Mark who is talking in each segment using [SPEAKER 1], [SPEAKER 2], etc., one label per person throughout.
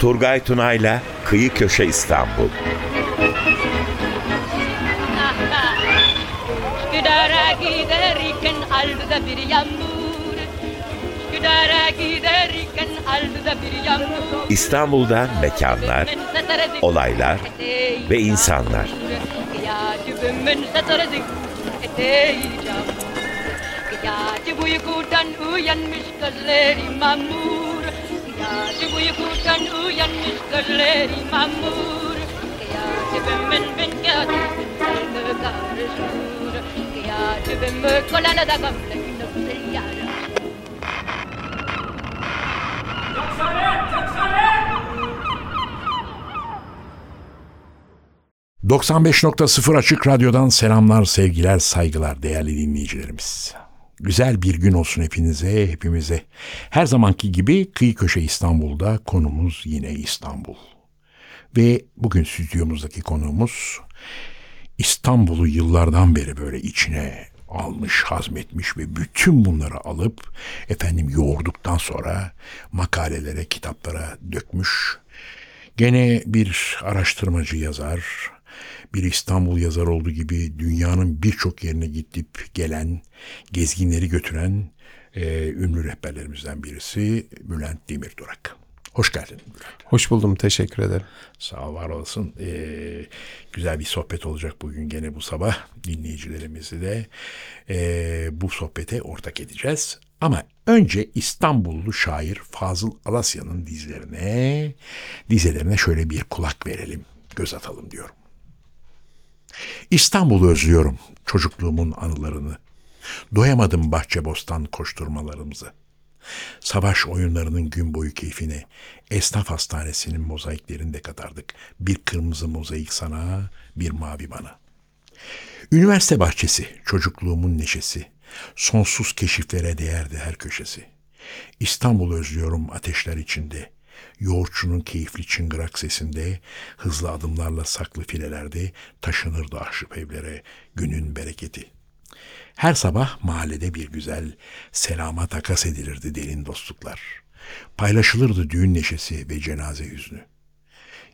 [SPEAKER 1] Turgay Tunay'la Kıyı Köşe İstanbul.
[SPEAKER 2] Üsküdar'a giderken aldı bir yağmur. Üsküdar'a giderken aldı bir yağmur.
[SPEAKER 1] İstanbul'dan mekanlar, olaylar ve insanlar.
[SPEAKER 2] Yağcı uykudan uyanmış gözleri mamur Yağcı uykudan uyanmış gözleri mamur. Yağcımın bin kağıdı karışır Yağcımın kolana da günü yarışır
[SPEAKER 3] 95.0 Açık Radyo'dan selamlar, sevgiler, saygılar değerli dinleyicilerimiz. Güzel bir gün olsun hepinize, hepimize. Her zamanki gibi Kıyı Köşe İstanbul'da konumuz yine İstanbul. Ve bugün stüdyomuzdaki konuğumuz İstanbul'u yıllardan beri böyle içine almış, hazmetmiş ve bütün bunları alıp efendim yoğurduktan sonra makalelere, kitaplara dökmüş. Gene bir araştırmacı yazar, bir İstanbul yazar olduğu gibi dünyanın birçok yerine gidip gelen, gezginleri götüren e, ünlü rehberlerimizden birisi Bülent Demirdurak. Hoş geldin Bülent.
[SPEAKER 4] Hoş buldum, teşekkür ederim.
[SPEAKER 3] Sağ ol, var olasın. Ee, güzel bir sohbet olacak bugün gene bu sabah. Dinleyicilerimizi de e, bu sohbete ortak edeceğiz. Ama önce İstanbullu şair Fazıl Alasya'nın dizilerine, dizelerine şöyle bir kulak verelim, göz atalım diyorum. İstanbul'u özlüyorum, çocukluğumun anılarını. Doyamadım bahçe bostan koşturmalarımızı. Savaş oyunlarının gün boyu keyfine, esnaf hastanesinin mozaiklerinde katardık. Bir kırmızı mozaik sana, bir mavi bana. Üniversite bahçesi, çocukluğumun neşesi. Sonsuz keşiflere değerdi her köşesi. İstanbul özlüyorum ateşler içinde. Yoğurtçunun keyifli çıngırak sesinde, hızlı adımlarla saklı filelerde taşınırdı ahşap evlere günün bereketi.'' Her sabah mahallede bir güzel selama takas edilirdi derin dostluklar. Paylaşılırdı düğün neşesi ve cenaze hüznü.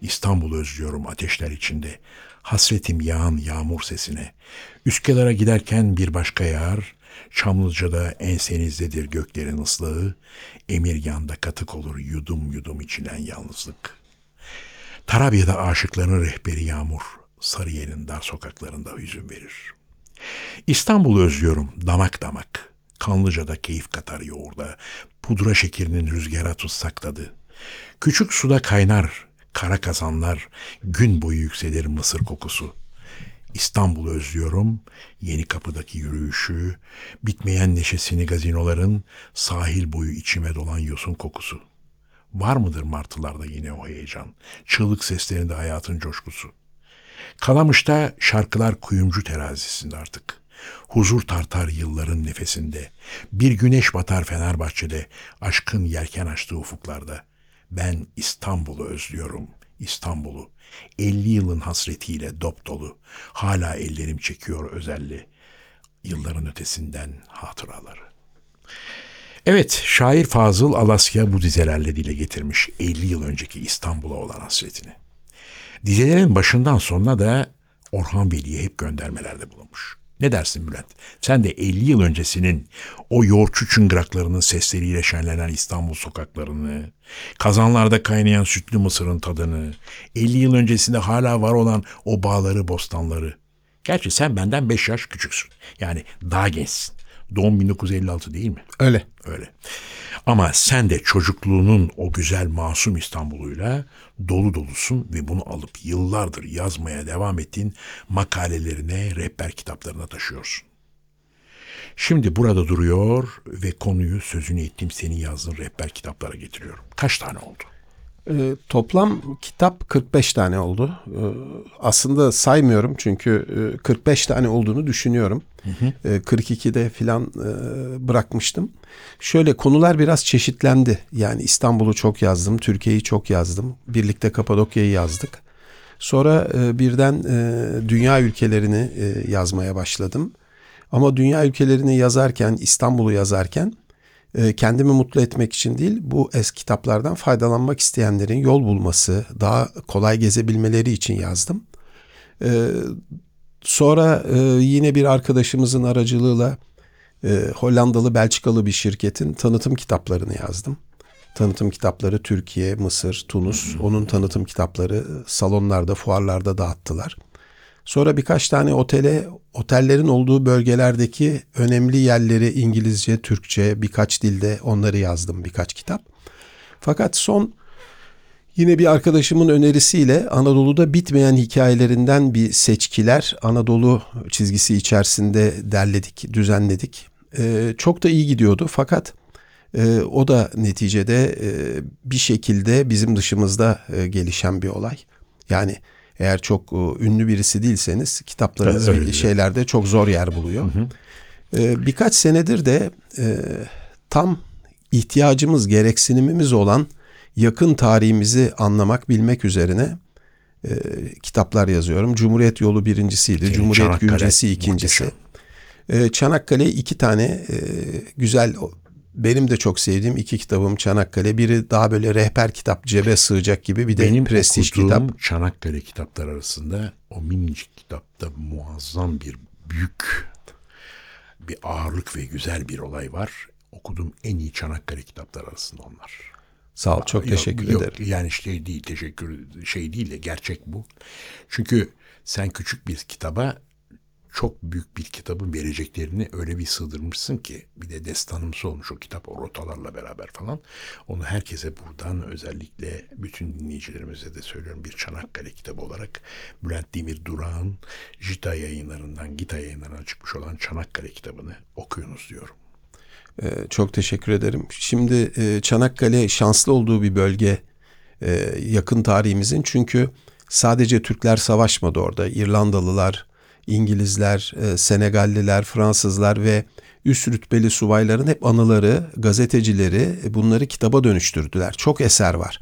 [SPEAKER 3] İstanbul özlüyorum ateşler içinde. Hasretim yağan yağmur sesine. Üsküdar'a giderken bir başka yağar. Çamlıca'da ensenizdedir göklerin ıslığı. Emirgan'da katık olur yudum yudum içilen yalnızlık. Tarabya'da aşıkların rehberi yağmur. Sarıyer'in dar sokaklarında hüzün verir.'' İstanbul'u özlüyorum damak damak. Kanlıca'da keyif katar yoğurda. Pudra şekerinin rüzgara tutsak tadı. Küçük suda kaynar kara kazanlar. Gün boyu yükselir mısır kokusu. İstanbul'u özlüyorum. Yeni kapıdaki yürüyüşü. Bitmeyen neşesini gazinoların. Sahil boyu içime dolan yosun kokusu. Var mıdır martılarda yine o heyecan? Çığlık seslerinde hayatın coşkusu.'' Kalamış'ta şarkılar kuyumcu terazisinde artık. Huzur tartar yılların nefesinde. Bir güneş batar Fenerbahçe'de, aşkın yelken açtığı ufuklarda. Ben İstanbul'u özlüyorum, İstanbul'u. Elli yılın hasretiyle dop dolu. Hala ellerim çekiyor özelli. Yılların ötesinden hatıraları. Evet, şair Fazıl Alasya bu dizelerle dile getirmiş 50 yıl önceki İstanbul'a olan hasretini. Dizelerin başından sonuna da Orhan Veli'ye hep göndermelerde bulunmuş. Ne dersin Bülent? Sen de 50 yıl öncesinin o yoğurtçu çıngıraklarının sesleriyle şenlenen İstanbul sokaklarını, kazanlarda kaynayan sütlü mısırın tadını, 50 yıl öncesinde hala var olan o bağları, bostanları. Gerçi sen benden 5 yaş küçüksün. Yani daha gençsin. Doğum 1956 değil mi?
[SPEAKER 4] Öyle.
[SPEAKER 3] Öyle. Ama sen de çocukluğunun o güzel masum İstanbul'uyla dolu dolusun ve bunu alıp yıllardır yazmaya devam ettiğin makalelerine, rehber kitaplarına taşıyorsun. Şimdi burada duruyor ve konuyu sözünü ettiğim senin yazdığın rehber kitaplara getiriyorum. Kaç tane oldu?
[SPEAKER 4] E, toplam kitap 45 tane oldu. E, aslında saymıyorum çünkü e, 45 tane olduğunu düşünüyorum. Hı hı. E, 42'de filan e, bırakmıştım. Şöyle konular biraz çeşitlendi. Yani İstanbul'u çok yazdım, Türkiye'yi çok yazdım. Birlikte Kapadokya'yı yazdık. Sonra e, birden e, dünya ülkelerini e, yazmaya başladım. Ama dünya ülkelerini yazarken, İstanbul'u yazarken kendimi mutlu etmek için değil, bu eski kitaplardan faydalanmak isteyenlerin yol bulması, daha kolay gezebilmeleri için yazdım. E, sonra e, yine bir arkadaşımızın aracılığıyla e, Hollandalı, Belçikalı bir şirketin tanıtım kitaplarını yazdım. Tanıtım kitapları Türkiye, Mısır, Tunus. Onun tanıtım kitapları salonlarda, fuarlarda dağıttılar. Sonra birkaç tane otele, otellerin olduğu bölgelerdeki önemli yerleri İngilizce, Türkçe, birkaç dilde onları yazdım birkaç kitap. Fakat son yine bir arkadaşımın önerisiyle Anadolu'da bitmeyen hikayelerinden bir seçkiler Anadolu çizgisi içerisinde derledik, düzenledik. Ee, çok da iyi gidiyordu fakat e, o da neticede e, bir şekilde bizim dışımızda e, gelişen bir olay. Yani eğer çok e, ünlü birisi değilseniz kitaplarınız
[SPEAKER 3] Evet,
[SPEAKER 4] şeylerde çok zor yer buluyor. E, birkaç senedir de e, tam ihtiyacımız, gereksinimimiz olan yakın tarihimizi anlamak, bilmek üzerine e, kitaplar yazıyorum. Cumhuriyet Yolu birincisiydi, Cumhuriyet
[SPEAKER 3] Çanakkale
[SPEAKER 4] Güncesi ikincisi.
[SPEAKER 3] muhteşem.
[SPEAKER 4] E, Çanakkale iki tane e, güzel, benim de çok sevdiğim iki kitabım Çanakkale. Biri daha böyle rehber kitap, cebe sığacak gibi bir de
[SPEAKER 3] Benim
[SPEAKER 4] prestij kitap.
[SPEAKER 3] Çanakkale kitaplar arasında o minicik kitapta muazzam bir büyük bir ağırlık ve güzel bir olay var. Okuduğum en iyi Çanakkale kitaplar arasında onlar.
[SPEAKER 4] Sağ ol, çok
[SPEAKER 3] Yok,
[SPEAKER 4] teşekkür
[SPEAKER 3] yok,
[SPEAKER 4] ederim.
[SPEAKER 3] Yani şey değil, teşekkür şey değil de gerçek bu. Çünkü sen küçük bir kitaba çok büyük bir kitabın vereceklerini öyle bir sığdırmışsın ki bir de destanımsı olmuş o kitap o rotalarla beraber falan. Onu herkese buradan özellikle bütün dinleyicilerimize de söylüyorum bir Çanakkale kitabı olarak Bülent Demir Durak'ın Jita yayınlarından Gita yayınlarından çıkmış olan Çanakkale kitabını okuyunuz diyorum.
[SPEAKER 4] Ee, çok teşekkür ederim. Şimdi e, Çanakkale şanslı olduğu bir bölge e, yakın tarihimizin. Çünkü sadece Türkler savaşmadı orada. İrlandalılar, İngilizler, e, Senegalliler, Fransızlar ve üst rütbeli subayların hep anıları, gazetecileri e, bunları kitaba dönüştürdüler. Çok eser var.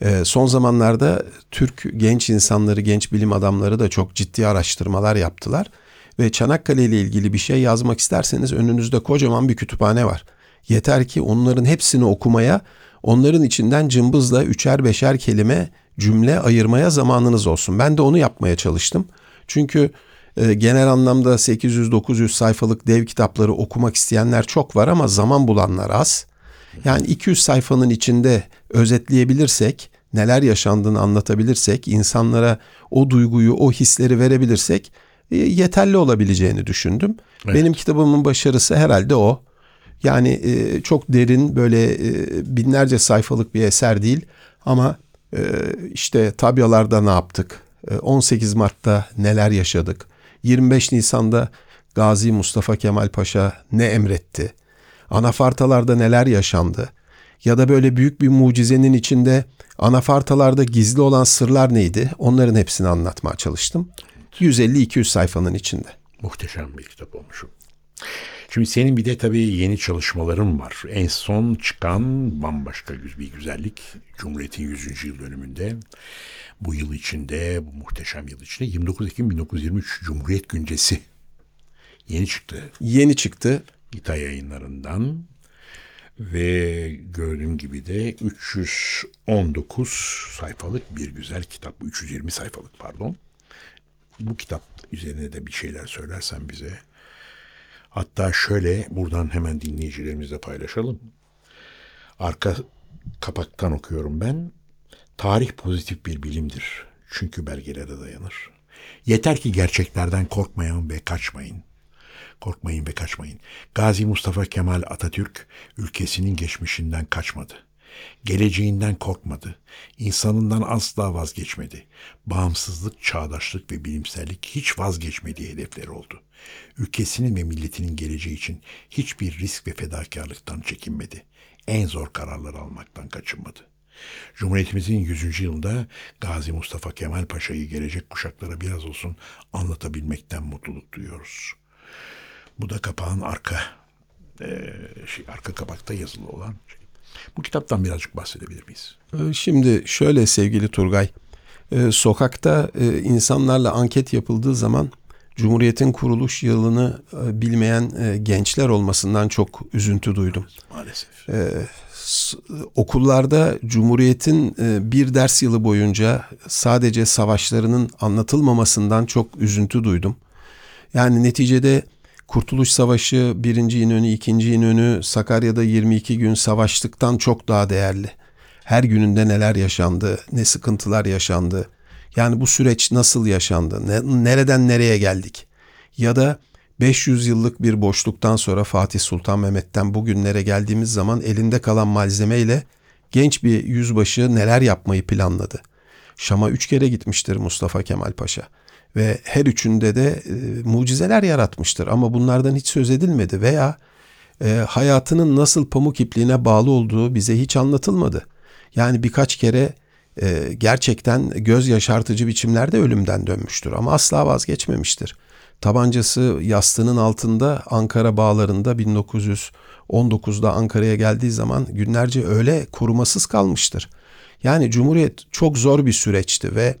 [SPEAKER 4] E, son zamanlarda Türk genç insanları, genç bilim adamları da çok ciddi araştırmalar yaptılar. Ve Çanakkale ile ilgili bir şey yazmak isterseniz önünüzde kocaman bir kütüphane var. Yeter ki onların hepsini okumaya, onların içinden cımbızla üçer beşer kelime cümle ayırmaya zamanınız olsun. Ben de onu yapmaya çalıştım. Çünkü genel anlamda 800-900 sayfalık dev kitapları okumak isteyenler çok var ama zaman bulanlar az. Yani 200 sayfanın içinde özetleyebilirsek, neler yaşandığını anlatabilirsek, insanlara o duyguyu, o hisleri verebilirsek e, yeterli olabileceğini düşündüm.
[SPEAKER 3] Evet.
[SPEAKER 4] Benim kitabımın başarısı herhalde o. Yani e, çok derin böyle e, binlerce sayfalık bir eser değil ama işte tabyalarda ne yaptık? E, 18 Mart'ta neler yaşadık? 25 Nisan'da Gazi Mustafa Kemal Paşa ne emretti? Anafartalarda neler yaşandı? Ya da böyle büyük bir mucizenin içinde anafartalarda gizli olan sırlar neydi? Onların hepsini anlatmaya çalıştım. 150-200 sayfanın içinde.
[SPEAKER 3] Muhteşem bir kitap olmuş. Şimdi senin bir de tabii yeni çalışmaların var. En son çıkan bambaşka bir güzellik. Cumhuriyet'in 100. yıl dönümünde. Bu yıl içinde, bu muhteşem yıl içinde 29 Ekim 1923 Cumhuriyet Güncesi. Yeni çıktı.
[SPEAKER 4] Yeni çıktı.
[SPEAKER 3] Gita yayınlarından. Ve gördüğün gibi de 319 sayfalık bir güzel kitap. 320 sayfalık pardon. Bu kitap üzerine de bir şeyler söylersen bize. Hatta şöyle buradan hemen dinleyicilerimizle paylaşalım. Arka kapaktan okuyorum ben. Tarih pozitif bir bilimdir. Çünkü belgelere dayanır. Yeter ki gerçeklerden korkmayın ve kaçmayın. Korkmayın ve kaçmayın. Gazi Mustafa Kemal Atatürk ülkesinin geçmişinden kaçmadı. Geleceğinden korkmadı. İnsanından asla vazgeçmedi. Bağımsızlık, çağdaşlık ve bilimsellik hiç vazgeçmediği hedefleri oldu. Ülkesinin ve milletinin geleceği için hiçbir risk ve fedakarlıktan çekinmedi. En zor kararlar almaktan kaçınmadı. Cumhuriyetimizin 100. yılında Gazi Mustafa Kemal Paşa'yı gelecek kuşaklara biraz olsun anlatabilmekten mutluluk duyuyoruz. Bu da kapağın arka eee, şey, arka kapakta yazılı olan şey. Bu kitaptan birazcık bahsedebilir miyiz?
[SPEAKER 4] Ee, Şimdi şöyle sevgili Turgay, e, sokakta e, insanlarla anket yapıldığı zaman Cumhuriyet'in kuruluş yılını e, bilmeyen e, gençler olmasından çok üzüntü duydum.
[SPEAKER 3] Maalesef.
[SPEAKER 4] S- Okullarda Cumhuriyet'in e, bir ders yılı boyunca sadece savaşlarının anlatılmamasından çok üzüntü duydum. Yani neticede Kurtuluş Savaşı, 1. İnönü, 2. İnönü, Sakarya'da 22 gün savaştıktan çok daha değerli. Her gününde neler yaşandı, ne sıkıntılar yaşandı. Yani bu süreç nasıl yaşandı, ne- nereden nereye geldik? Ya da 500 yıllık bir boşluktan sonra Fatih Sultan Mehmet'ten bugünlere geldiğimiz zaman elinde kalan malzemeyle genç bir yüzbaşı neler yapmayı planladı. Şam'a üç kere gitmiştir Mustafa Kemal Paşa ve her üçünde de e, mucizeler yaratmıştır ama bunlardan hiç söz edilmedi veya e, hayatının nasıl pamuk ipliğine bağlı olduğu bize hiç anlatılmadı. Yani birkaç kere e, gerçekten göz yaşartıcı biçimlerde ölümden dönmüştür ama asla vazgeçmemiştir. Tabancası yastığının altında Ankara bağlarında 1919'da Ankara'ya geldiği zaman günlerce öyle korumasız kalmıştır. Yani Cumhuriyet çok zor bir süreçti ve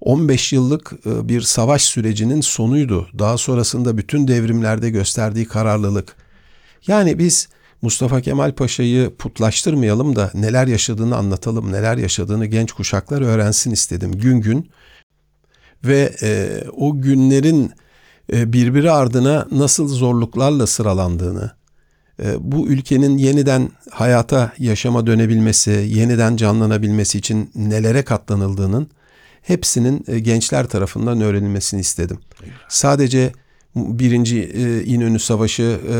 [SPEAKER 4] 15 yıllık e, bir savaş sürecinin sonuydu. Daha sonrasında bütün devrimlerde gösterdiği kararlılık. Yani biz Mustafa Kemal Paşa'yı putlaştırmayalım da neler yaşadığını anlatalım, neler yaşadığını genç kuşaklar öğrensin istedim gün gün. Ve e, o günlerin e, birbiri ardına nasıl zorluklarla sıralandığını, e, bu ülkenin yeniden hayata, yaşama dönebilmesi, yeniden canlanabilmesi için nelere katlanıldığının hepsinin e, gençler tarafından öğrenilmesini istedim. Sadece birinci e, İnönü Savaşı, e,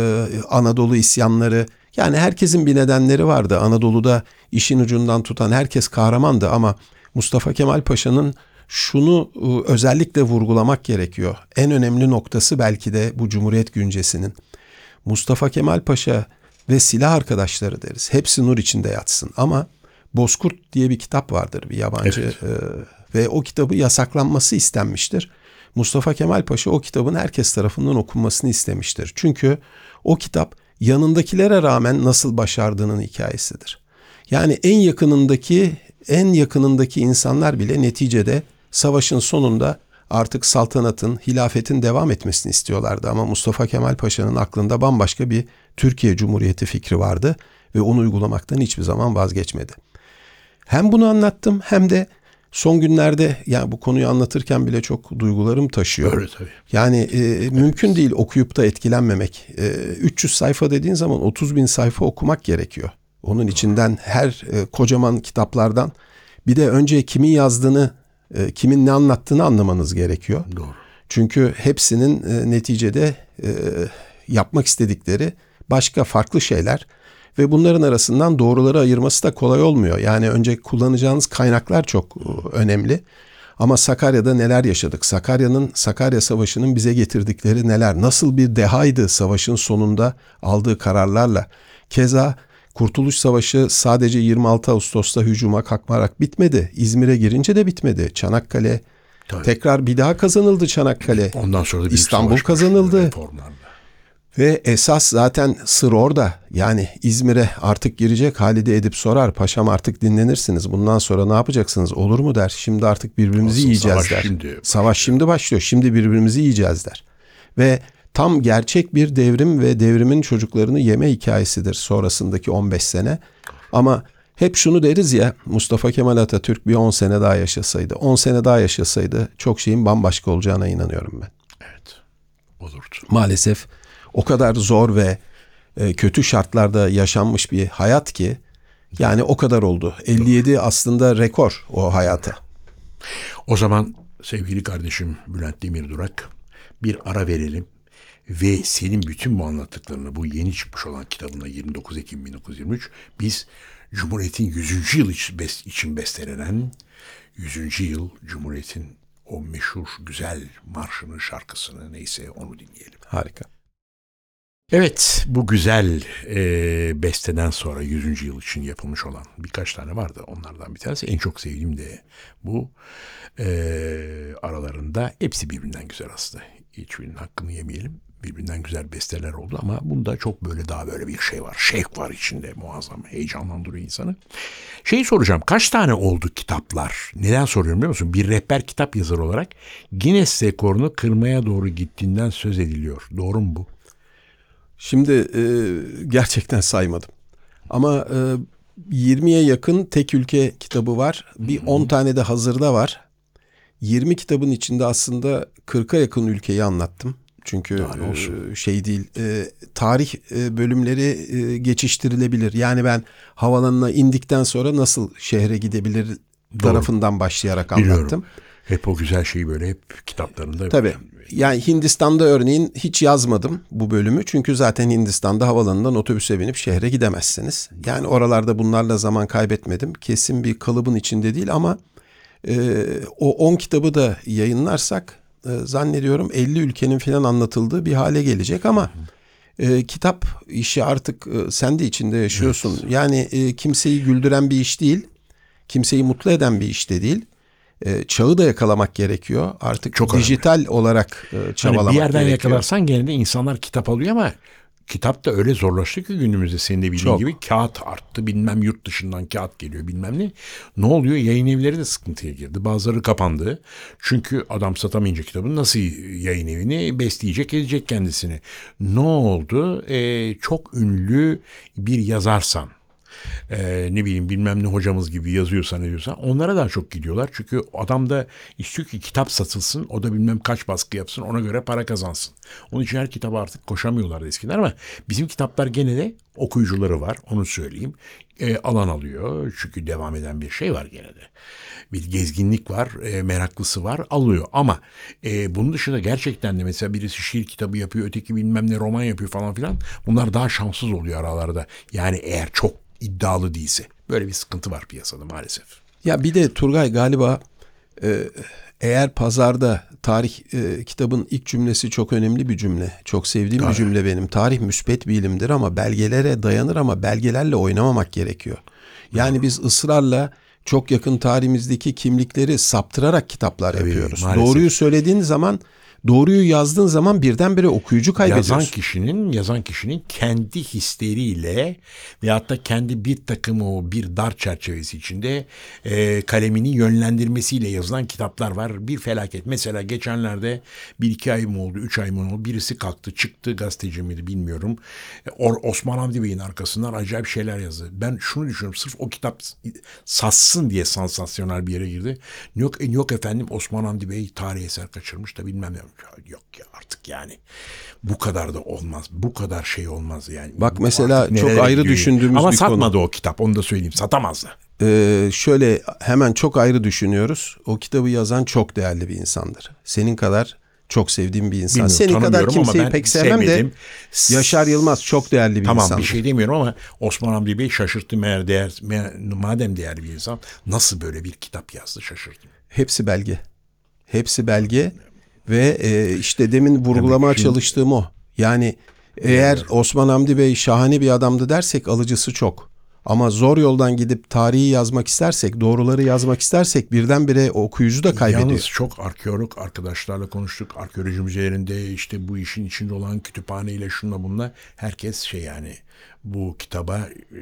[SPEAKER 4] Anadolu isyanları, yani herkesin bir nedenleri vardı. Anadolu'da işin ucundan tutan herkes kahramandı ama Mustafa Kemal Paşa'nın şunu e, özellikle vurgulamak gerekiyor. En önemli noktası belki de bu Cumhuriyet güncesinin. Mustafa Kemal Paşa ve silah arkadaşları deriz. Hepsi nur içinde yatsın ama Bozkurt diye bir kitap vardır bir yabancı
[SPEAKER 3] Evet.
[SPEAKER 4] e, ve o kitabı yasaklanması istenmiştir. Mustafa Kemal Paşa o kitabın herkes tarafından okunmasını istemiştir. Çünkü o kitap yanındakilere rağmen nasıl başardığının hikayesidir. Yani en yakınındaki en yakınındaki insanlar bile neticede savaşın sonunda artık saltanatın, hilafetin devam etmesini istiyorlardı ama Mustafa Kemal Paşa'nın aklında bambaşka bir Türkiye Cumhuriyeti fikri vardı ve onu uygulamaktan hiçbir zaman vazgeçmedi. Hem bunu anlattım hem de son günlerde yani bu konuyu anlatırken bile çok duygularım taşıyor.
[SPEAKER 3] Öyle tabii.
[SPEAKER 4] Yani e, mümkün değil okuyup da etkilenmemek. E, 300 sayfa dediğin zaman 30 bin sayfa okumak gerekiyor. Onun içinden her e, kocaman kitaplardan bir de önce kimin yazdığını, e, kimin ne anlattığını anlamanız gerekiyor.
[SPEAKER 3] Doğru.
[SPEAKER 4] Çünkü hepsinin e, neticede e, yapmak istedikleri başka farklı şeyler ve bunların arasından doğruları ayırması da kolay olmuyor. Yani önce kullanacağınız kaynaklar çok e, önemli. Ama Sakarya'da neler yaşadık? Sakarya'nın Sakarya Savaşı'nın bize getirdikleri neler? Nasıl bir dehaydı savaşın sonunda aldığı kararlarla? Keza Kurtuluş Savaşı sadece 26 Ağustos'ta hücuma kalkmarak bitmedi. İzmir'e girince de bitmedi. Çanakkale
[SPEAKER 3] Tabii.
[SPEAKER 4] tekrar bir daha kazanıldı Çanakkale.
[SPEAKER 3] Ondan sonra da
[SPEAKER 4] İstanbul kazanıldı.
[SPEAKER 3] reformlarla.
[SPEAKER 4] Ve esas zaten sır orada. Yani İzmir'e artık girecek Halide Edip sorar. Paşam artık dinlenirsiniz. Bundan sonra ne yapacaksınız? Olur mu der. Şimdi artık birbirimizi
[SPEAKER 3] Asıl
[SPEAKER 4] yiyeceğiz
[SPEAKER 3] savaş
[SPEAKER 4] der.
[SPEAKER 3] şimdi başlıyor.
[SPEAKER 4] savaş şimdi başlıyor. Şimdi birbirimizi yiyeceğiz der. Ve tam gerçek bir devrim ve devrimin çocuklarını yeme hikayesidir sonrasındaki 15 sene. Ama hep şunu deriz ya Mustafa Kemal Atatürk bir 10 sene daha yaşasaydı, 10 sene daha yaşasaydı çok şeyin bambaşka olacağına inanıyorum ben
[SPEAKER 3] Evet. Olurdu.
[SPEAKER 4] maalesef o kadar zor ve e, kötü şartlarda yaşanmış bir hayat ki yani o kadar oldu. 57 aslında rekor o hayata.
[SPEAKER 3] O zaman sevgili kardeşim Bülent Demir Durak bir ara verelim ve senin bütün bu anlattıklarını bu yeni çıkmış olan kitabına 29 Ekim 1923 biz Cumhuriyet'in 100. yıl için, bes- için bestelenen 100. yıl Cumhuriyet'in o meşhur güzel marşını, şarkısını neyse onu dinleyelim.
[SPEAKER 4] Harika.
[SPEAKER 3] Evet bu güzel e, besteden sonra 100. yıl için yapılmış olan birkaç tane vardı. Onlardan bir tanesi en çok sevdiğim de bu. E, aralarında hepsi birbirinden güzel aslında. Hiçbirinin hakkını yemeyelim. Birbirinden güzel besteler oldu ama bunda çok böyle daha böyle bir şey var. Şevk var içinde muazzam. Heyecanlandırıyor insanı. Şeyi soracağım. Kaç tane oldu kitaplar? Neden soruyorum biliyor musun? Bir rehber kitap yazarı olarak Guinness rekorunu kırmaya doğru gittiğinden söz ediliyor. Doğru mu bu?
[SPEAKER 4] Şimdi e, gerçekten saymadım. Ama e, 20'ye yakın tek ülke kitabı var. Bir 10 tane de hazırda var. 20 kitabın içinde aslında 40'a yakın ülkeyi anlattım. Çünkü
[SPEAKER 3] olsun?
[SPEAKER 4] e, şey değil, e, tarih e, bölümleri geçiştirilebilir. Yani ben havalanına indikten sonra nasıl şehre gidebilir tarafından başlayarak
[SPEAKER 3] Biliyorum.
[SPEAKER 4] anlattım.
[SPEAKER 3] Hep o güzel şeyi böyle hep kitaplarında.
[SPEAKER 4] Tabii. Yani Hindistan'da örneğin hiç yazmadım bu bölümü. Çünkü zaten Hindistan'da havalanından otobüse binip şehre gidemezsiniz. Yani oralarda bunlarla zaman kaybetmedim. Kesin bir kalıbın içinde değil ama e, o 10 kitabı da yayınlarsak e, zannediyorum 50 ülkenin falan anlatıldığı bir hale gelecek ama e, kitap işi artık e, sen de içinde yaşıyorsun. Yani e, kimseyi güldüren bir iş değil. Kimseyi mutlu eden bir iş de değil. E, çağı da yakalamak gerekiyor. Artık
[SPEAKER 3] Çok önemli.
[SPEAKER 4] dijital olarak e,
[SPEAKER 3] Hani
[SPEAKER 4] çabalamak
[SPEAKER 3] bir yerden
[SPEAKER 4] gerekiyor.
[SPEAKER 3] yakalarsan gene de insanlar kitap alıyor ama kitap da öyle zorlaştı ki günümüzde senin de bildiğin
[SPEAKER 4] Çok.
[SPEAKER 3] gibi kağıt arttı bilmem yurt dışından kağıt geliyor bilmem ne. Ne oluyor yayın evleri de sıkıntıya girdi bazıları kapandı. Çünkü adam satamayınca kitabını nasıl yayın evini besleyecek edecek kendisini. Ne oldu Ee, çok ünlü bir yazarsan e, ne bileyim bilmem ne hocamız gibi yazıyorsa ne diyorsa onlara daha çok gidiyorlar. Çünkü adam da istiyor ki kitap satılsın o da bilmem kaç baskı yapsın ona göre para kazansın. Onun için her kitaba artık koşamıyorlar eskiden ama bizim kitaplar gene de okuyucuları var onu söyleyeyim. E, alan alıyor çünkü devam eden bir şey var gene de. Bir gezginlik var, e, meraklısı var, alıyor. Ama e, bunun dışında gerçekten de mesela birisi şiir kitabı yapıyor, öteki bilmem ne roman yapıyor falan filan. Bunlar daha şanssız oluyor aralarda. Yani eğer çok iddialı değilse. Böyle bir sıkıntı var piyasada maalesef.
[SPEAKER 4] Ya bir de Turgay galiba e, eğer pazarda tarih e, kitabın ilk cümlesi çok önemli bir cümle. Çok sevdiğim bir cümle benim. Tarih müspet bir ilimdir ama belgelere dayanır ama belgelerle oynamamak gerekiyor. Yani biz ısrarla çok yakın tarihimizdeki kimlikleri saptırarak kitaplar yapıyoruz.
[SPEAKER 3] maalesef.
[SPEAKER 4] Doğruyu söylediğin zaman, doğruyu yazdığın zaman birdenbire okuyucu kaybediyorsun.
[SPEAKER 3] Yazan kişinin yazan kişinin kendi hisleriyle veyahut da kendi bir takım o bir dar çerçevesi içinde e, kalemini yönlendirmesiyle yazılan kitaplar var. Bir felaket. Mesela geçenlerde bir iki ay mı oldu, üç ay mı oldu? Birisi kalktı, çıktı gazeteci miydi bilmiyorum. E, Or- Osman Hamdi Bey'in arkasından acayip şeyler yazdı. Ben şunu düşünüyorum. Sırf o kitap satsın diye sansasyonel bir yere girdi. Yok, e, yok efendim Osman Hamdi Bey tarih eser kaçırmış da bilmem ne. Yok ya artık yani. Bu kadar da olmaz. Bu kadar şey olmaz yani.
[SPEAKER 4] Bak mesela çok ayrı
[SPEAKER 3] gidiyor?
[SPEAKER 4] düşündüğümüz
[SPEAKER 3] Ama
[SPEAKER 4] bir konu.
[SPEAKER 3] satmadı o kitap onu da söyleyeyim. Satamazdı.
[SPEAKER 4] Ee, şöyle hemen çok ayrı düşünüyoruz. O kitabı yazan çok değerli bir insandır. Senin kadar çok sevdiğim bir insan.
[SPEAKER 3] Bilmiyorum,
[SPEAKER 4] Senin kadar
[SPEAKER 3] ama
[SPEAKER 4] kimseyi pek sevmem
[SPEAKER 3] sevmedim.
[SPEAKER 4] de Yaşar Yılmaz çok değerli bir
[SPEAKER 3] Tamam
[SPEAKER 4] insandır.
[SPEAKER 3] bir şey demiyorum ama Osman Hamdi Bey şaşırttı meğer değer, meğer, madem değerli bir insan nasıl böyle bir kitap yazdı şaşırdım.
[SPEAKER 4] Hepsi belge. Hepsi belge ve e, işte demin vurgulamaya
[SPEAKER 3] şimdi-
[SPEAKER 4] çalıştığım o. Yani eğer Osman Hamdi Bey şahane bir adamdı dersek alıcısı çok. Ama zor yoldan gidip tarihi yazmak istersek, doğruları yazmak istersek birdenbire okuyucu da kaybediyor.
[SPEAKER 3] Yalnız çok arkeolog arkadaşlarla konuştuk. Arkeoloji müzelerinde işte bu işin içinde olan kütüphaneyle şunla bunla herkes şey yani bu kitaba e,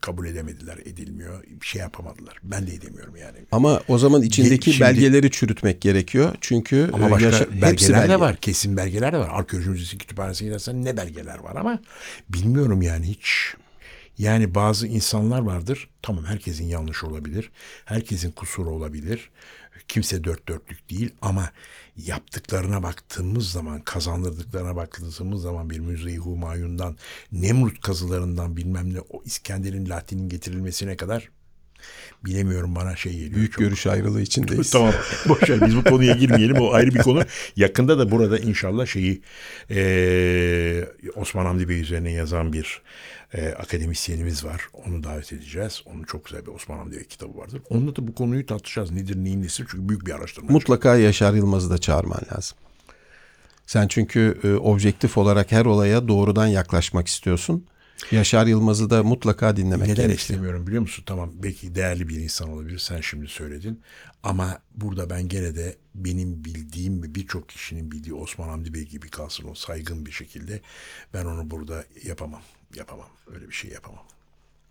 [SPEAKER 3] kabul edemediler, edilmiyor. Bir şey yapamadılar. Ben de edemiyorum yani.
[SPEAKER 4] Ama o zaman içindeki
[SPEAKER 3] Şimdi-
[SPEAKER 4] belgeleri çürütmek gerekiyor. Çünkü
[SPEAKER 3] Ama
[SPEAKER 4] e,
[SPEAKER 3] başka
[SPEAKER 4] yaşa- hepsi
[SPEAKER 3] belgeler
[SPEAKER 4] belge.
[SPEAKER 3] de var. Kesin belgeler de var. Arkeoloji Müzesi kütüphanesine gidersen ne belgeler var ama bilmiyorum yani hiç. Yani bazı insanlar vardır. Tamam herkesin yanlış olabilir. Herkesin kusuru olabilir. Kimse dört dörtlük değil ama yaptıklarına baktığımız zaman, kazandırdıklarına baktığımız zaman bir Müze-i Humayun'dan, Nemrut kazılarından bilmem ne o İskender'in Latin'in getirilmesine kadar bilemiyorum bana şey geliyor.
[SPEAKER 4] Büyük
[SPEAKER 3] Çok-
[SPEAKER 4] görüş ayrılığı içindeyiz.
[SPEAKER 3] tamam. Boş ver biz bu konuya girmeyelim. O ayrı bir konu. Yakında da burada inşallah şeyi eee, Osman Hamdi Bey üzerine yazan bir eee, akademisyenimiz var. Onu davet edeceğiz. Onun çok güzel bir Osman Hamdi Bey kitabı vardır. Onunla da bu konuyu tartışacağız. Nedir neyin nesi? Çünkü büyük bir araştırma.
[SPEAKER 4] Mutlaka Yaşar Yılmaz'ı da çağırman lazım. Sen çünkü e, objektif olarak her olaya doğrudan yaklaşmak istiyorsun. Yaşar Yılmaz'ı da mutlaka dinlemek
[SPEAKER 3] Neden
[SPEAKER 4] gerekiyor.
[SPEAKER 3] istemiyorum biliyor musun? Tamam belki değerli bir insan olabilir. Sen şimdi söyledin. Ama burada ben gene de benim bildiğim ve birçok kişinin bildiği Osman Hamdi Bey gibi kalsın o saygın bir şekilde. Ben onu burada yapamam. Yapamam. Öyle bir şey yapamam.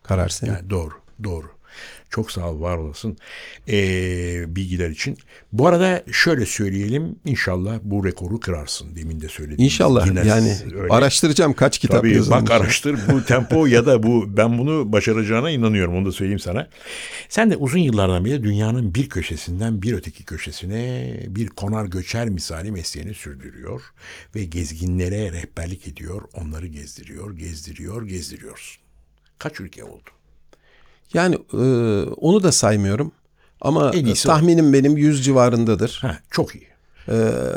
[SPEAKER 4] Karar senin.
[SPEAKER 3] Yani doğru, doğru. Çok sağ ol, var olasın ee, bilgiler için. Bu arada şöyle söyleyelim, inşallah bu rekoru kırarsın. Demin de söyledim.
[SPEAKER 4] İnşallah yani araştıracağım kaç kitap
[SPEAKER 3] Tabii
[SPEAKER 4] yazılmış.
[SPEAKER 3] bak araştır bu tempo ya da bu ben bunu başaracağına inanıyorum onu da söyleyeyim sana. Sen de uzun yıllardan beri dünyanın bir köşesinden bir öteki köşesine bir konar göçer misali mesleğini sürdürüyor ve gezginlere rehberlik ediyor, onları gezdiriyor, gezdiriyor, gezdiriyorsun. Kaç ülke oldu?
[SPEAKER 4] Yani e, onu da saymıyorum. Ama
[SPEAKER 3] iyisi o.
[SPEAKER 4] tahminim benim 100 civarındadır.
[SPEAKER 3] Ha, çok iyi.
[SPEAKER 4] E,
[SPEAKER 3] Bir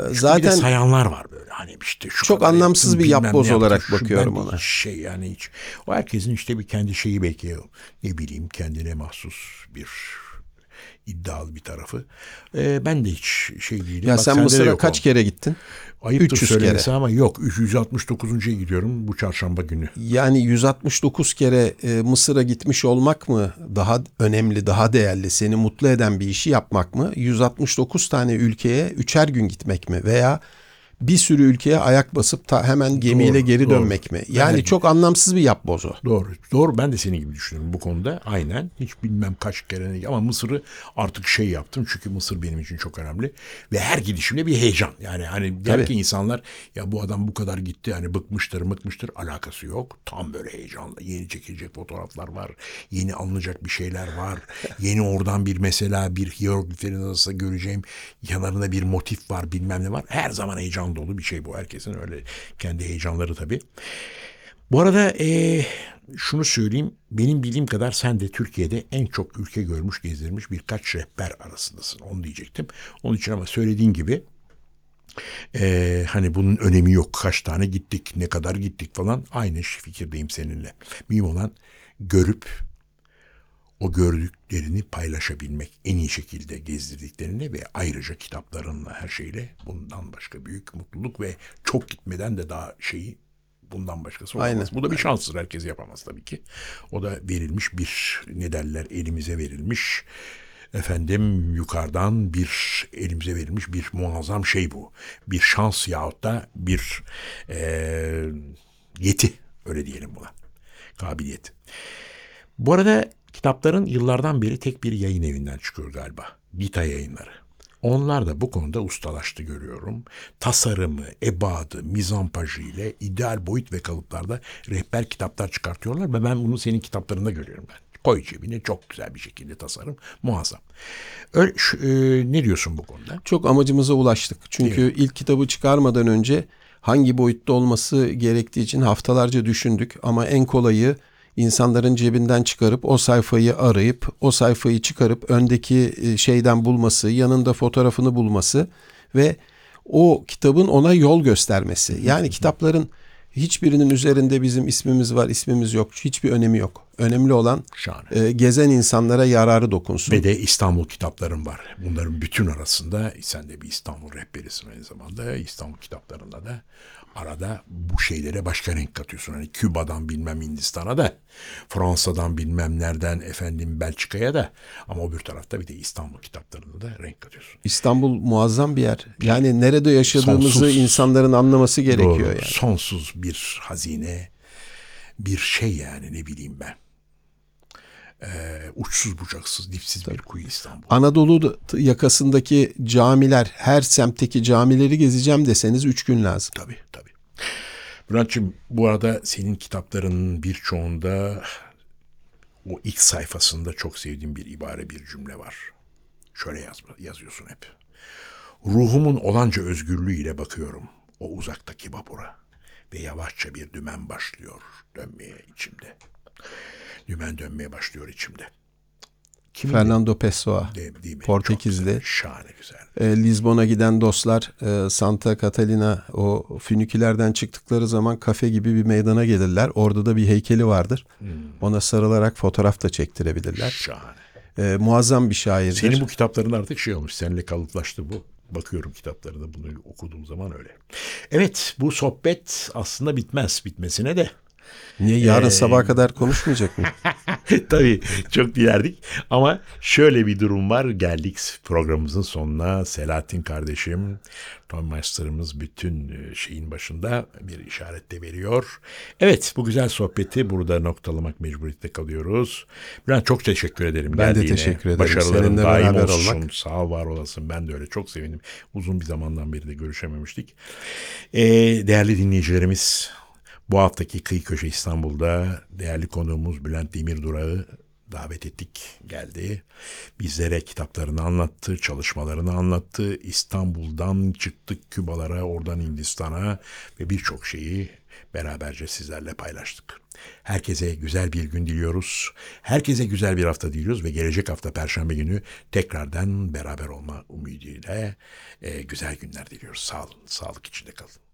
[SPEAKER 3] de
[SPEAKER 4] zaten
[SPEAKER 3] sayanlar var böyle hani işte şu
[SPEAKER 4] Çok anlamsız
[SPEAKER 3] yaptım,
[SPEAKER 4] bir yapboz
[SPEAKER 3] yaptım,
[SPEAKER 4] olarak
[SPEAKER 3] şu
[SPEAKER 4] bakıyorum ona.
[SPEAKER 3] Şey yani hiç. O herkesin işte bir kendi şeyi belki ne bileyim kendine mahsus bir iddialı bir tarafı. Ee, ben de hiç şey değilim.
[SPEAKER 4] ya
[SPEAKER 3] Bak
[SPEAKER 4] sen Mısır'a kaç
[SPEAKER 3] o.
[SPEAKER 4] kere gittin?
[SPEAKER 3] Ayıptır
[SPEAKER 4] 300
[SPEAKER 3] söylemesi
[SPEAKER 4] kere.
[SPEAKER 3] ama yok 369'uncuya gidiyorum bu çarşamba günü.
[SPEAKER 4] Yani 169 kere e, Mısır'a gitmiş olmak mı daha önemli, daha değerli, seni mutlu eden bir işi yapmak mı? 169 tane ülkeye üçer gün gitmek mi? Veya bir sürü ülkeye ayak basıp ta hemen gemiyle
[SPEAKER 3] Doğru,
[SPEAKER 4] geri
[SPEAKER 3] doğru.
[SPEAKER 4] dönmek mi? Yani
[SPEAKER 3] Evet.
[SPEAKER 4] çok anlamsız bir yapboz o.
[SPEAKER 3] Doğru. Doğru ben de senin gibi düşünüyorum bu konuda. Aynen. Hiç bilmem kaç kere ama Mısır'ı artık şey yaptım. Çünkü Mısır benim için çok önemli. Ve her gidişimde bir heyecan. Yani hani der ki insanlar ya bu adam bu kadar gitti hani bıkmıştır mıkmıştır alakası yok. Tam böyle heyecanla yeni çekilecek fotoğraflar var. Yeni alınacak bir şeyler var. yeni oradan bir mesela bir hierogliflerin arasında göreceğim yanlarında bir motif var bilmem ne var. Her zaman heyecan dolu bir şey bu. Herkesin öyle kendi heyecanları tabii. Bu arada eee, şunu söyleyeyim. Benim bildiğim kadar sen de Türkiye'de en çok ülke görmüş, gezdirmiş birkaç rehber arasındasın. Onu diyecektim. Onun için ama söylediğin gibi eee, hani bunun önemi yok. Kaç tane gittik, ne kadar gittik falan. Aynı fikirdeyim seninle. Mühim olan görüp gördüklerini paylaşabilmek en iyi şekilde gezdirdiklerini ve ayrıca kitaplarınla her şeyle bundan başka büyük mutluluk ve çok gitmeden de daha şeyi bundan başkası olamaz.
[SPEAKER 4] Aynen.
[SPEAKER 3] Bu da bir şanstır. Herkes yapamaz tabii ki. O da verilmiş bir ne derler elimize verilmiş efendim yukarıdan bir elimize verilmiş bir muazzam şey bu. Bir şans yahut da bir eee, yeti öyle diyelim buna. Kabiliyet. Bu arada kitapların yıllardan beri tek bir yayın evinden çıkıyor galiba. Gita yayınları. Onlar da bu konuda ustalaştı görüyorum. Tasarımı, ebadı, mizampajı ile ideal boyut ve kalıplarda rehber kitaplar çıkartıyorlar ve ben bunu senin kitaplarında görüyorum ben. Koy cebine çok güzel bir şekilde tasarım muazzam. Öyle, şu, e, ne diyorsun bu konuda?
[SPEAKER 4] Çok amacımıza ulaştık. Çünkü ilk kitabı çıkarmadan önce hangi boyutta olması gerektiği için haftalarca düşündük. Ama en kolayı insanların cebinden çıkarıp o sayfayı arayıp o sayfayı çıkarıp öndeki e, şeyden bulması, yanında fotoğrafını bulması ve o kitabın ona yol göstermesi. Yani kitapların hiçbirinin üzerinde bizim ismimiz var, ismimiz yok. Hiçbir önemi yok. Önemli olan
[SPEAKER 3] Şahane.
[SPEAKER 4] e, gezen insanlara yararı dokunsun.
[SPEAKER 3] Ve de İstanbul kitaplarım var. Bunların bütün arasında sen de bir İstanbul rehberisin aynı zamanda. İstanbul kitaplarında da arada bu şeylere başka renk katıyorsun. Hani Küba'dan bilmem Hindistan'a da Fransa'dan bilmem nereden efendim Belçika'ya da ama o bir tarafta bir de İstanbul kitaplarında da renk katıyorsun.
[SPEAKER 4] İstanbul muazzam bir yer. Yani nerede yaşadığımızı
[SPEAKER 3] Sonsuz.
[SPEAKER 4] insanların anlaması gerekiyor
[SPEAKER 3] Doğru.
[SPEAKER 4] yani.
[SPEAKER 3] Sonsuz bir hazine, bir şey yani ne bileyim ben. Ee, uçsuz bucaksız, dipsiz bir kuyu İstanbul.
[SPEAKER 4] Anadolu yakasındaki camiler, her semtteki camileri gezeceğim deseniz 3 gün lazım.
[SPEAKER 3] Tabii tabii. Bülent'ciğim bu arada senin kitaplarının birçoğunda o ilk sayfasında çok sevdiğim bir ibare bir cümle var. Şöyle yazma, yazıyorsun hep. Ruhumun olanca özgürlüğüyle bakıyorum o uzaktaki vapura ve yavaşça bir dümen başlıyor dönmeye içimde. Dümen dönmeye başlıyor içimde. Kimin
[SPEAKER 4] Fernando Pessoa,
[SPEAKER 3] de- değil mi?
[SPEAKER 4] Portekizli.
[SPEAKER 3] Çok güzel, şahane güzel.
[SPEAKER 4] e, Lizbon'a giden dostlar e, Santa Catalina o fünikülerden çıktıkları zaman kafe gibi bir meydana gelirler. Orada da bir heykeli vardır.
[SPEAKER 3] Hmm.
[SPEAKER 4] Ona sarılarak fotoğraf da çektirebilirler.
[SPEAKER 3] Şahane.
[SPEAKER 4] E, muazzam bir şairdir.
[SPEAKER 3] Senin bu kitapların artık şey olmuş. Seninle kalıplaştı bu. Bakıyorum kitaplarına bunu okuduğum zaman öyle. Evet bu sohbet aslında bitmez. Bitmesine de
[SPEAKER 4] Niye yarın
[SPEAKER 3] Ee,
[SPEAKER 4] sabaha kadar konuşmayacak mı?
[SPEAKER 3] Tabii çok dilerdik ama şöyle bir durum var. Geldik programımızın sonuna. Selahattin kardeşim, Tom Master'ımız bütün e, şeyin başında bir işaret de veriyor. Evet bu güzel sohbeti burada noktalamak mecburiyette kalıyoruz. Bülent çok teşekkür ederim
[SPEAKER 4] Ben de
[SPEAKER 3] geldiğine.
[SPEAKER 4] teşekkür ederim.
[SPEAKER 3] Başarıların
[SPEAKER 4] Seninle
[SPEAKER 3] daim olsun.
[SPEAKER 4] olmak.
[SPEAKER 3] Sağ ol var olasın. Ben de öyle çok sevindim. Uzun bir zamandan beri de görüşememiştik. Ee, değerli dinleyicilerimiz bu haftaki Kıyı Köşe İstanbul'da değerli konuğumuz Bülent Demirdura'yı davet ettik geldi. Bizlere kitaplarını anlattı, çalışmalarını anlattı. İstanbul'dan çıktık Kübalara, oradan Hindistan'a ve birçok şeyi beraberce sizlerle paylaştık. Herkese güzel bir gün diliyoruz. Herkese güzel bir hafta diliyoruz ve gelecek hafta Perşembe günü tekrardan beraber olma umuduyla e, güzel günler diliyoruz. Sağ olun, sağlık içinde kalın.